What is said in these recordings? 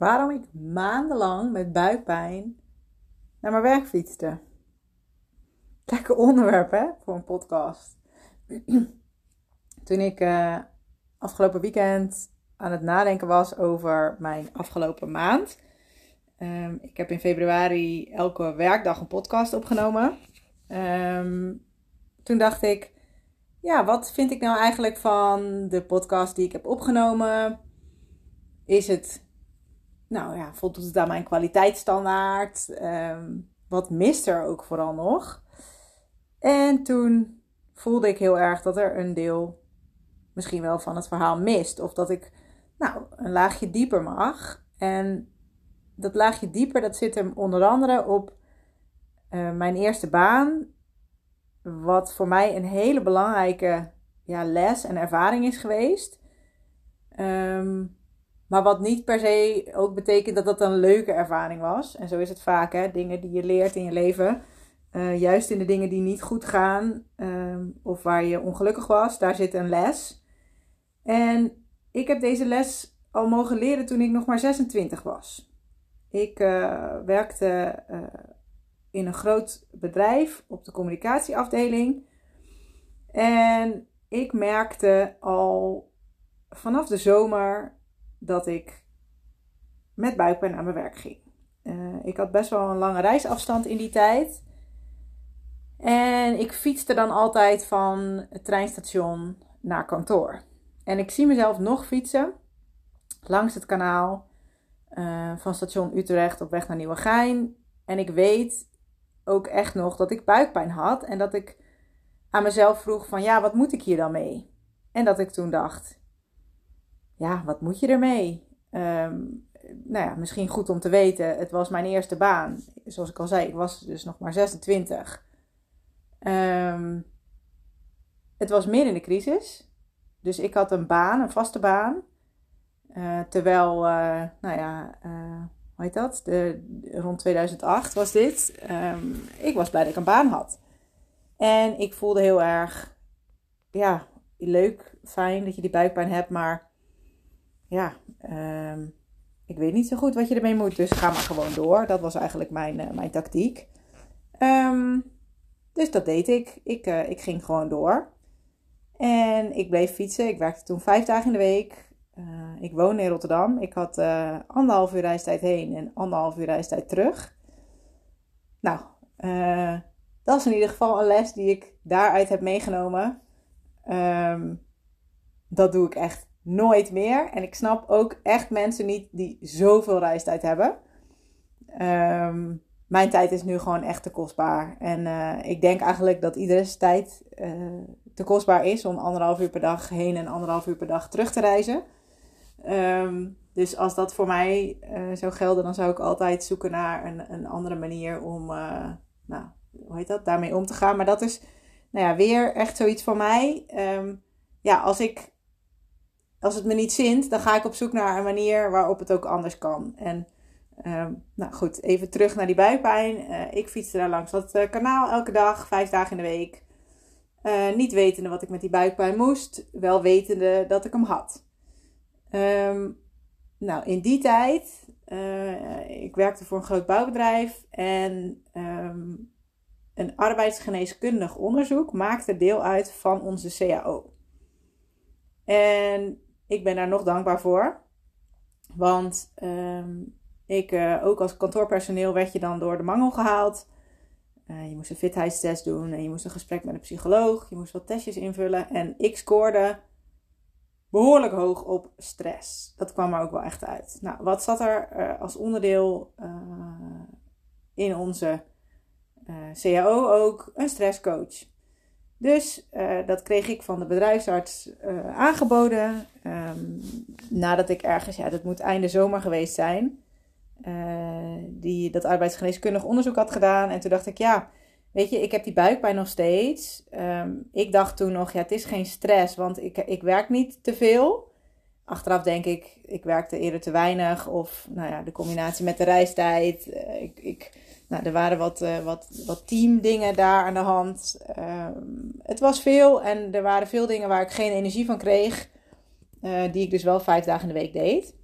waarom ik maandenlang met buikpijn naar mijn werk fietste. Lekker onderwerp hè, voor een podcast. Toen ik uh, afgelopen weekend aan het nadenken was over mijn afgelopen maand. Um, ik heb in februari elke werkdag een podcast opgenomen. Um, toen dacht ik, ja, wat vind ik nou eigenlijk van de podcast die ik heb opgenomen? Is het, nou ja, voldoet het aan mijn kwaliteitsstandaard? Um, wat mist er ook vooral nog? En toen voelde ik heel erg dat er een deel misschien wel van het verhaal mist. Of dat ik, nou, een laagje dieper mag. En dat laagje dieper, dat zit hem onder andere op uh, mijn eerste baan wat voor mij een hele belangrijke ja, les en ervaring is geweest. Ehm, maar wat niet per se ook betekent dat dat een leuke ervaring was. En zo is het vaak, hè? dingen die je leert in je leven. Uh, juist in de dingen die niet goed gaan um, of waar je ongelukkig was, daar zit een les. En ik heb deze les al mogen leren toen ik nog maar 26 was. Ik uh, werkte uh, in een groot bedrijf op de communicatieafdeling. En ik merkte al vanaf de zomer dat ik met buikpijn naar mijn werk ging. Uh, ik had best wel een lange reisafstand in die tijd. En ik fietste dan altijd van het treinstation naar kantoor. En ik zie mezelf nog fietsen langs het kanaal uh, van station Utrecht op weg naar Nieuwegein. En ik weet ook echt nog dat ik buikpijn had. En dat ik aan mezelf vroeg van ja, wat moet ik hier dan mee? En dat ik toen dacht, ja, wat moet je ermee? Um, nou ja, misschien goed om te weten, het was mijn eerste baan. Zoals ik al zei, ik was dus nog maar 26. Um, ehm, het was midden in de crisis. Dus ik had een baan, een vaste baan. Uh, terwijl, uh, nou ja, uh, hoe heet dat? De, rond 2008 was dit. Um, ik was blij dat ik een baan had. En ik voelde heel erg, ja, leuk, fijn dat je die buikpijn hebt, maar ja, um, ik weet niet zo goed wat je ermee moet, dus ga maar gewoon door. Dat was eigenlijk mijn, uh, mijn tactiek. Um, dus dat deed ik. Ik, uh, ik ging gewoon door. En ik bleef fietsen. Ik werkte toen vijf dagen in de week. Uh, ik woonde in Rotterdam. Ik had anderhalf uur reistijd heen en anderhalf uur reistijd terug. Nou, dat is in ieder geval een les die ik daaruit heb meegenomen. Um, dat doe ik echt nooit meer. En ik snap ook echt mensen niet die zoveel reistijd hebben. Um, mijn tijd is nu gewoon echt te kostbaar. En ik denk eigenlijk dat iedere tijd te kostbaar is om anderhalf uur per dag heen en anderhalf uur per dag terug te reizen. Um, dus als dat voor mij uh, zou gelden, dan zou ik altijd zoeken naar een, een andere manier om, nou, hoe heet dat, daarmee om te gaan. Maar dat is, nou ja, weer echt zoiets voor mij. Um, ja, als ik, als het me niet zint, dan ga ik op zoek naar een manier waarop het ook anders kan. En, um, nou goed, even terug naar die buikpijn. Uh, ik fietste daar langs dat kanaal elke dag, vijf dagen in de week. niet wetende wat ik met die buikpijn moest, wel wetende dat ik hem had. Um, nou, in die tijd, ik werkte voor een groot bouwbedrijf en um, een arbeidsgeneeskundig onderzoek maakte deel uit van onze CAO. En ik ben daar nog dankbaar voor, want um, ik, uh, ook als kantoorpersoneel werd je dan door de mangel gehaald. Uh, je moest een fitheidstest doen en je moest een gesprek met een psycholoog. Je moest wat testjes invullen en ik scoorde behoorlijk hoog op stress. Dat kwam er ook wel echt uit. Nou, wat zat er uh, als onderdeel in onze CAO ook? Een stresscoach. Dus dat kreeg ik van de bedrijfsarts aangeboden. Um, nadat ik ergens, ja, dat moet einde zomer geweest zijn. die dat arbeidsgeneeskundig onderzoek had gedaan. En toen dacht ik, ja, Weet je, ik heb die buikpijn nog steeds. Um, ik dacht toen nog, ja, het is geen stress, want ik, ik werk niet te veel. Achteraf denk ik, ik werkte eerder te weinig. Of nou ja, de combinatie met de reistijd. Uh, ik, ik, nou, er waren wat, uh, wat, wat teamdingen daar aan de hand. Um, het was veel en er waren veel dingen waar ik geen energie van kreeg. Uh, die ik dus wel vijf dagen in de week deed.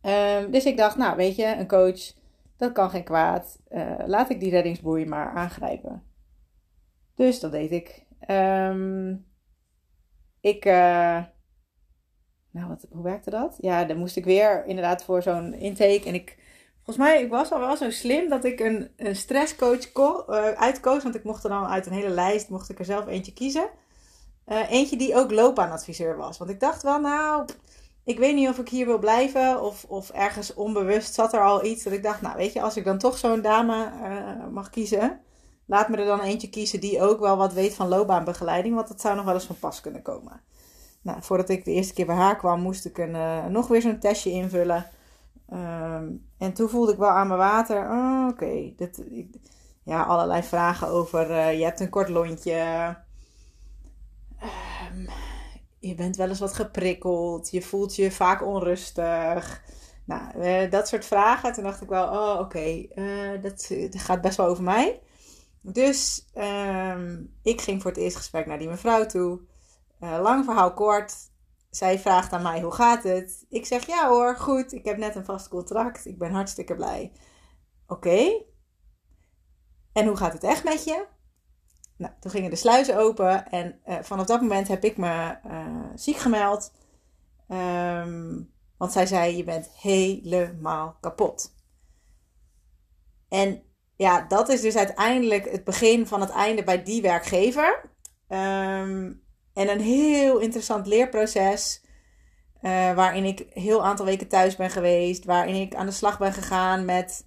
Ehm, dus ik dacht, nou weet je, een coach, dat kan geen kwaad. Laat ik die reddingsboei maar aangrijpen. Dus dat deed ik. Ehm, ik, nou wat, hoe werkte dat? Ja, dan moest ik weer inderdaad voor zo'n intake. En ik, volgens mij, ik was al wel zo slim dat ik een, stresscoach uh, uitkoos. Want ik mocht er dan uit een hele lijst, mocht ik er zelf eentje kiezen. eentje die ook loopbaanadviseur was. Want ik dacht wel, nou, ik weet niet of ik hier wil blijven of, of ergens onbewust zat er al iets dat ik dacht, nou weet je, als ik dan toch zo'n dame uh, mag kiezen, laat me er dan eentje kiezen die ook wel wat weet van loopbaanbegeleiding, want dat zou nog wel eens van pas kunnen komen. Nou, voordat ik de eerste keer bij haar kwam, moest ik een, uh, nog weer zo'n testje invullen. Um, en toen voelde ik wel aan mijn water, oh, oké, okay, ja, allerlei vragen over, uh, je hebt een kort lontje. Um, je bent wel eens wat geprikkeld, je voelt je vaak onrustig. Nou, uh, dat soort vragen. Toen dacht ik wel, oh oké, dat, dat, gaat best wel over mij. Dus um, ik ging voor het eerste gesprek naar die mevrouw toe. Uh, lang verhaal kort. Zij vraagt aan mij, hoe gaat het? Ik zeg, ja hoor, goed. Ik heb net een vast contract. Ik ben hartstikke blij. Oké. En hoe gaat het echt met je? Nou, toen gingen de sluizen open en uh, vanaf dat moment heb ik me uh, ziek gemeld. Um, want zij zei: Je bent helemaal kapot. En ja, dat is dus uiteindelijk het begin van het einde bij die werkgever. Um, en een heel interessant leerproces. Uh, waarin ik een heel aantal weken thuis ben geweest. Waarin ik aan de slag ben gegaan met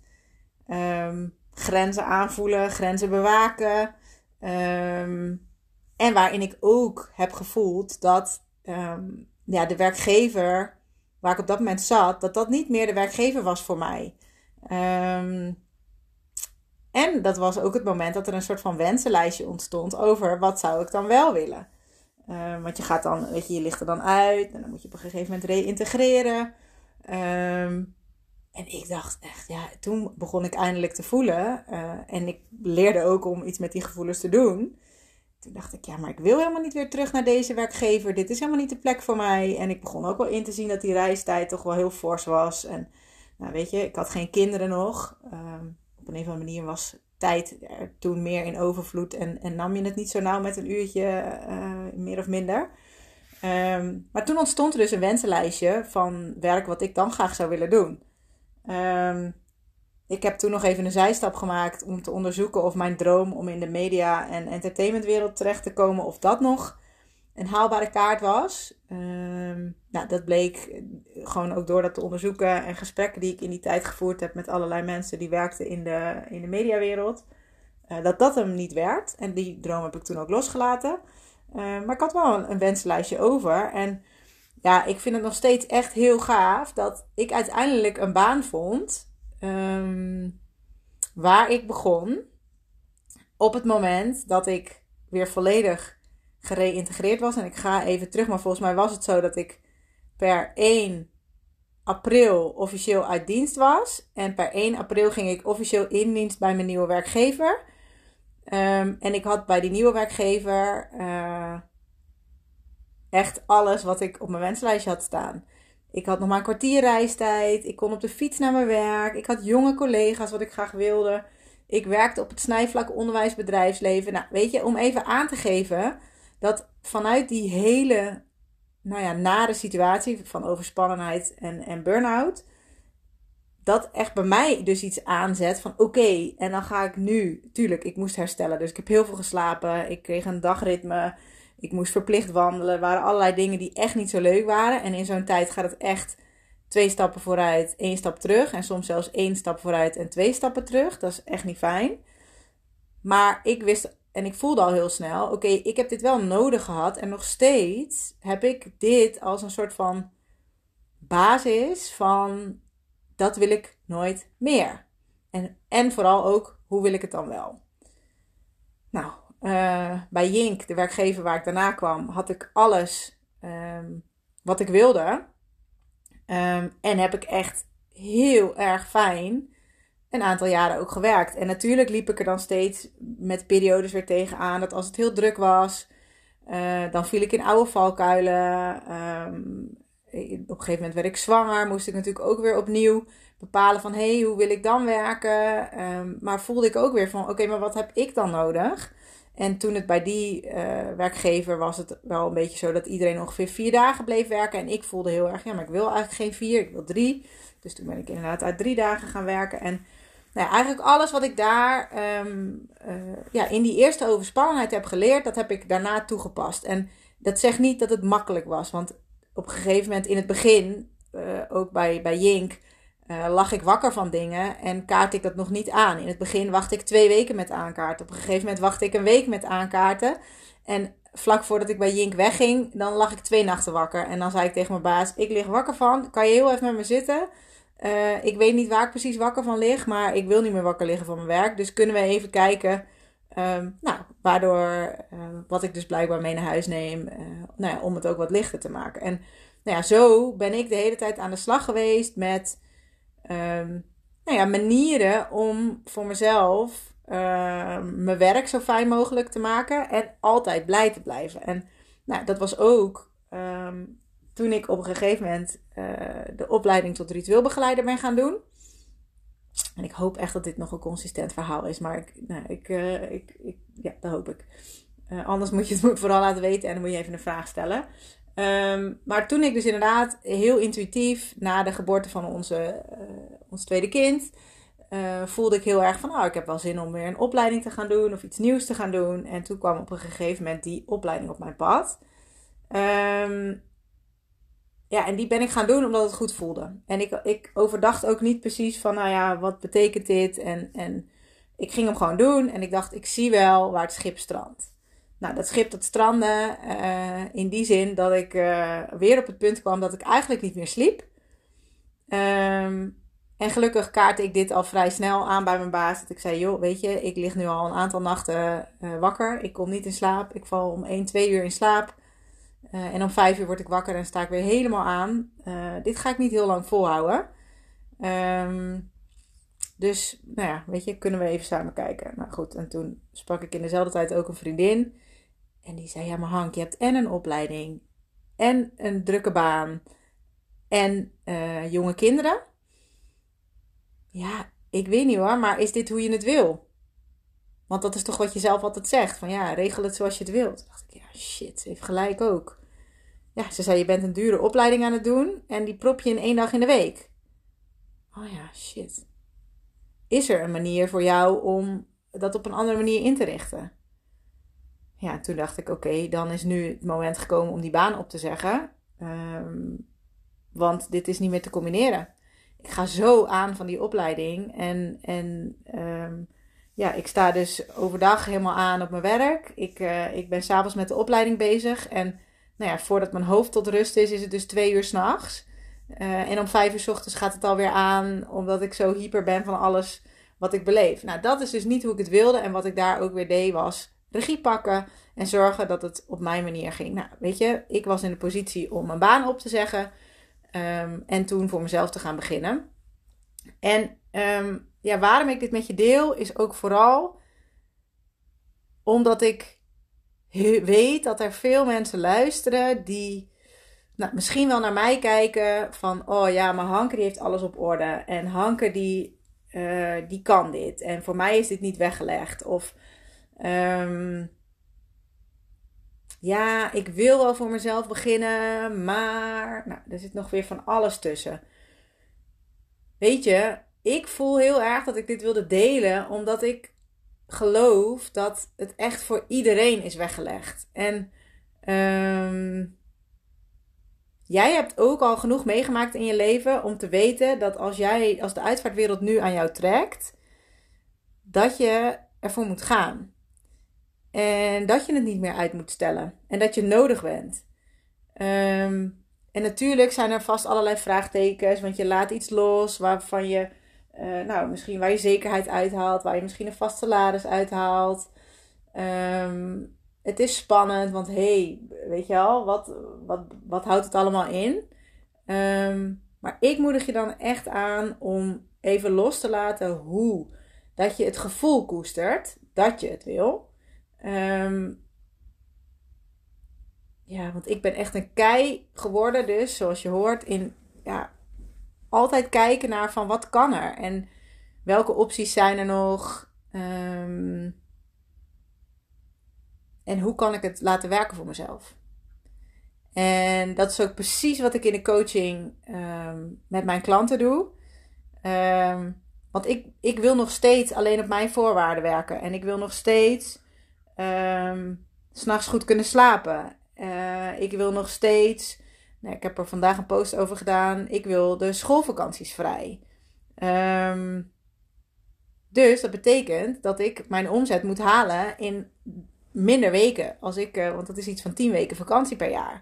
um, grenzen aanvoelen, grenzen bewaken. Um, en waarin ik ook heb gevoeld dat um, ja, de werkgever waar ik op dat moment zat, dat dat niet meer de werkgever was voor mij. En dat was ook het moment dat er een soort van wensenlijstje ontstond over wat zou ik dan wel willen. Um, want je gaat dan, weet je, je ligt er dan uit en dan moet je op een gegeven moment reïntegreren. Um, en ik dacht echt, ja, toen begon ik eindelijk te voelen. Uh, en ik leerde ook om iets met die gevoelens te doen. Toen dacht ik, ja, maar ik wil helemaal niet weer terug naar deze werkgever. Dit is helemaal niet de plek voor mij. En ik begon ook wel in te zien dat die reistijd toch wel heel fors was. En nou, weet je, ik had geen kinderen nog. Um, op een of andere manier was tijd er toen meer in overvloed. En, en nam je het niet zo nauw met een uurtje, uh, meer of minder. Um, maar toen ontstond er dus een wensenlijstje van werk wat ik dan graag zou willen doen. Um, ik heb toen nog even een zijstap gemaakt om te onderzoeken of mijn droom om in de media- en entertainmentwereld terecht te komen, of dat nog een haalbare kaart was. Um, nou, dat bleek gewoon ook door dat te onderzoeken en gesprekken die ik in die tijd gevoerd heb met allerlei mensen die werkten in de, in de mediawereld, uh, dat dat hem niet werd. En die droom heb ik toen ook losgelaten. Uh, maar ik had wel een, een over. En ja, ik vind het nog steeds echt heel gaaf dat ik uiteindelijk een baan vond um, waar ik begon op het moment dat ik weer volledig gereïntegreerd was. En ik ga even terug, maar volgens mij was het zo dat ik per 1 april officieel uit dienst was. En per 1 april ging ik officieel in dienst bij mijn nieuwe werkgever. Um, en ik had bij die nieuwe werkgever uh, echt alles wat ik op mijn wenslijstje had staan. Ik had nog maar een kwartier reistijd. Ik kon op de fiets naar mijn werk. Ik had jonge collega's wat ik graag wilde. Ik werkte op het snijvlak onderwijsbedrijfsleven. Nou, weet je, om even aan te geven dat vanuit die hele nou ja, nare situatie van overspannenheid en, en burn-out, dat echt bij mij dus iets aanzet van oké, en dan ga ik nu, tuurlijk, ik moest herstellen. Dus ik heb heel veel geslapen. Ik kreeg een dagritme. Ik moest verplicht wandelen. Waren allerlei dingen die echt niet zo leuk waren. En in zo'n tijd gaat het echt twee stappen vooruit, één stap terug. En soms zelfs één stap vooruit en twee stappen terug. Dat is echt niet fijn. Maar ik wist en ik voelde al heel snel: oké, ik heb dit wel nodig gehad. En nog steeds heb ik dit als een soort van basis van dat wil ik nooit meer. En, en vooral ook, hoe wil ik het dan wel? Nou, uh, bij Jink, de werkgever waar ik daarna kwam, had ik alles um, wat ik wilde. Um, en heb ik echt heel erg fijn een aantal jaren ook gewerkt. En natuurlijk liep ik er dan steeds met periodes weer tegenaan dat als het heel druk was, uh, dan viel ik in oude valkuilen. Um, op een gegeven moment werd ik zwanger. Moest ik natuurlijk ook weer opnieuw bepalen van... hé, hey, hoe wil ik dan werken? Ehm, maar voelde ik ook weer van... oké, maar wat heb ik dan nodig? En toen het bij die uh, werkgever was het wel een beetje zo... dat iedereen ongeveer vier dagen bleef werken. En ik voelde heel erg... ja, maar ik wil eigenlijk geen vier, ik wil drie. Dus toen ben ik inderdaad uit drie dagen gaan werken. En nou ja, eigenlijk alles wat ik daar um, uh, ja, in die eerste overspannenheid heb geleerd... dat heb ik daarna toegepast. En dat zegt niet dat het makkelijk was. Want op een gegeven moment in het begin, uh, ook bij, bij Jink, uh, lag ik wakker van dingen en kaart ik dat nog niet aan. In het begin wacht ik twee weken met aankaarten. Op een gegeven moment wacht ik een week met aankaarten. En vlak voordat ik bij Jink wegging, dan lag ik twee nachten wakker. En dan zei ik tegen mijn baas, ik lig wakker van, kan je heel even met me zitten? Uh, ik weet niet waar ik precies wakker van lig, maar ik wil niet meer wakker liggen van mijn werk. Dus kunnen we even kijken Um, nou, waardoor, uh, wat ik dus blijkbaar mee naar huis neem, uh, nou ja, om het ook wat lichter te maken. En nou ja, zo ben ik de hele tijd aan de slag geweest met um, nou ja, manieren om voor mezelf uh, mijn werk zo fijn mogelijk te maken en altijd blij te blijven. En nou, dat was ook toen ik op een gegeven moment uh, de opleiding tot ritueelbegeleider ben gaan doen. En ik hoop echt dat dit nog een consistent verhaal is. Maar ik, nou, ik, uh, ik, ik, ja, dat hoop ik. Uh, anders moet je het vooral laten weten en dan moet je even een vraag stellen. Um, maar toen ik dus inderdaad heel intuïtief na de geboorte van onze, ons tweede kind. voelde ik heel erg van, oh, ik heb wel zin om weer een opleiding te gaan doen of iets nieuws te gaan doen. En toen kwam op een gegeven moment die opleiding op mijn pad. Um, ja, en die ben ik gaan doen omdat het goed voelde. En ik, ik overdacht ook niet precies van, nou ja, wat betekent dit? En, en ik ging hem gewoon doen en ik dacht, ik zie wel waar het schip strandt. Nou, dat schip dat strandde uh, in die zin dat ik uh, weer op het punt kwam dat ik eigenlijk niet meer sliep. Um, en gelukkig kaartte ik dit al vrij snel aan bij mijn baas. Dat ik zei, joh, weet je, ik lig nu al een aantal nachten uh, wakker. Ik kom niet in slaap. Ik val om 1, 2 uur in slaap. Uh, en om vijf uur word ik wakker en sta ik weer helemaal aan. Uh, dit ga ik niet heel lang volhouden. Um, dus, nou ja, weet je, kunnen we even samen kijken. Nou goed, en toen sprak ik in dezelfde tijd ook een vriendin. En die zei, ja maar Hank, je hebt en een opleiding. En een drukke baan. En uh, jonge kinderen. Ja, ik weet niet hoor, maar is dit hoe je het wil? Want dat is toch wat je zelf altijd zegt. Van ja, regel het zoals je het wilt. Toen dacht ik, ja shit, heeft gelijk ook ja, ze zei: Je bent een dure opleiding aan het doen en die prop je in één dag in de week. Oh ja, shit. Is er een manier voor jou om dat op een andere manier in te richten? Ja, toen dacht ik: Oké, dan is nu het moment gekomen om die baan op te zeggen. Um, want dit is niet meer te combineren. Ik ga zo aan van die opleiding. En, en um, ja, ik sta dus overdag helemaal aan op mijn werk. Ik, uh, ik ben s'avonds met de opleiding bezig. En nou ja, voordat mijn hoofd tot rust is, is het dus twee uur s'nachts. Uh, en om vijf uur s ochtends gaat het alweer aan, omdat ik zo hyper ben van alles wat ik beleef. Nou, dat is dus niet hoe ik het wilde. En wat ik daar ook weer deed, was regie pakken en zorgen dat het op mijn manier ging. Nou, weet je, ik was in de positie om mijn baan op te zeggen um, en toen voor mezelf te gaan beginnen. En um, ja, waarom ik dit met je deel, is ook vooral omdat ik weet dat er veel mensen luisteren die nou, misschien wel naar mij kijken van, oh ja, maar Hanke die heeft alles op orde. En Hanke die, uh, die kan dit. En voor mij is dit niet weggelegd. Of um, ja, ik wil wel voor mezelf beginnen, maar nou, er zit nog weer van alles tussen. Weet je, ik voel heel erg dat ik dit wilde delen, omdat ik geloof dat het echt voor iedereen is weggelegd. En um, jij hebt ook al genoeg meegemaakt in je leven om te weten dat als jij, als de uitvaartwereld nu aan jou trekt, dat je ervoor moet gaan. En dat je het niet meer uit moet stellen. En dat je nodig bent. Um, en natuurlijk zijn er vast allerlei vraagtekens, want je laat iets los waarvan je uh, nou, misschien waar je zekerheid uithaalt, waar je misschien een vast salaris uithaalt. Um, het is spannend, want hey, weet je wel, wat, wat, wat houdt het allemaal in? Um, maar ik moedig je dan echt aan om even los te laten hoe. Dat je het gevoel koestert dat je het wil. Um, ja, want ik ben echt een kei geworden, dus zoals je hoort, in ja, altijd kijken naar van wat kan er en welke opties zijn er nog. Um, en hoe kan ik het laten werken voor mezelf? En dat is ook precies wat ik in de coaching um, met mijn klanten doe. Um, want ik, ik wil nog steeds alleen op mijn voorwaarden werken. En ik wil nog steeds um, s'nachts goed kunnen slapen. Uh, ik wil nog steeds. Nou, ik heb er vandaag een post over gedaan. Ik wil de schoolvakanties vrij. Um, dus dat betekent dat ik mijn omzet moet halen in minder weken. Als ik, uh, want dat is iets van 10 weken vakantie per jaar.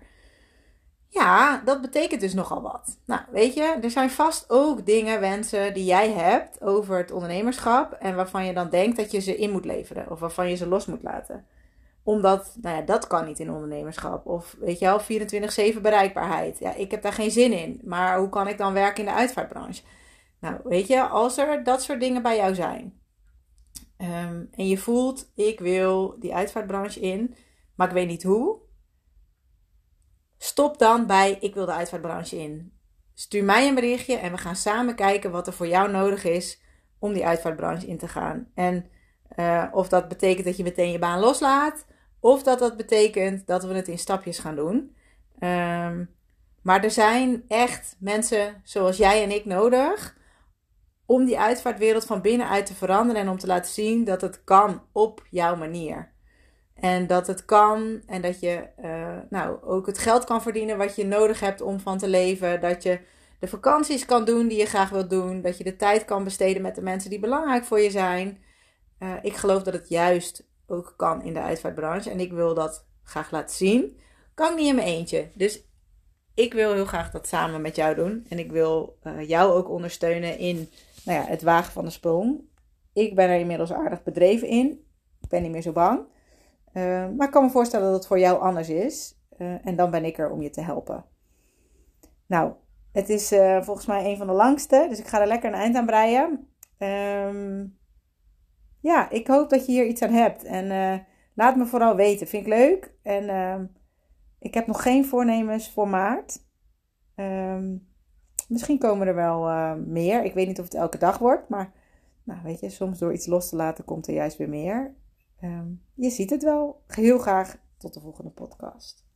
Ja, dat betekent dus nogal wat. Nou, weet je, er zijn vast ook dingen, wensen die jij hebt over het ondernemerschap. En waarvan je dan denkt dat je ze in moet leveren. Of waarvan je ze los moet laten. Omdat, nou ja, dat kan niet in ondernemerschap. Of weet je wel, 24-7 bereikbaarheid. Ja, ik heb daar geen zin in. Maar hoe kan ik dan werken in de uitvaartbranche? Nou, weet je, als er dat soort dingen bij jou zijn. Um, en je voelt, ik wil die uitvaartbranche in, maar ik weet niet hoe Stop dan bij ik wil de uitvaartbranche in. Stuur mij een berichtje en we gaan samen kijken wat er voor jou nodig is om die uitvaartbranche in te gaan. En uh, of dat betekent dat je meteen je baan loslaat, of dat dat betekent dat we het in stapjes gaan doen. Um, maar er zijn echt mensen zoals jij en ik nodig om die uitvaartwereld van binnenuit te veranderen en om te laten zien dat het kan op jouw manier. En dat het kan en dat je uh, nou, ook het geld kan verdienen wat je nodig hebt om van te leven. Dat je de vakanties kan doen die je graag wilt doen. Dat je de tijd kan besteden met de mensen die belangrijk voor je zijn. Uh, ik geloof dat het juist ook kan in de uitvaartbranche. En ik wil dat graag laten zien. Kan niet in mijn eentje. Dus ik wil heel graag dat samen met jou doen. En ik wil uh, jou ook ondersteunen in nou ja, het wagen van de sprong. Ik ben er inmiddels aardig bedreven in. Ik ben niet meer zo bang. Uh, maar ik kan me voorstellen dat het voor jou anders is. Uh, en dan ben ik er om je te helpen. Nou, het is volgens mij een van de langste. Dus ik ga er lekker een eind aan breien. Um, ja, ik hoop dat je hier iets aan hebt. En laat me vooral weten. Vind ik leuk. En ehm, ik heb nog geen voornemens voor maart. Um, misschien komen er wel meer. Ik weet niet of het elke dag wordt. Maar nou, weet je, soms door iets los te laten komt er juist weer meer. Um, je ziet het wel. Heel graag tot de volgende podcast.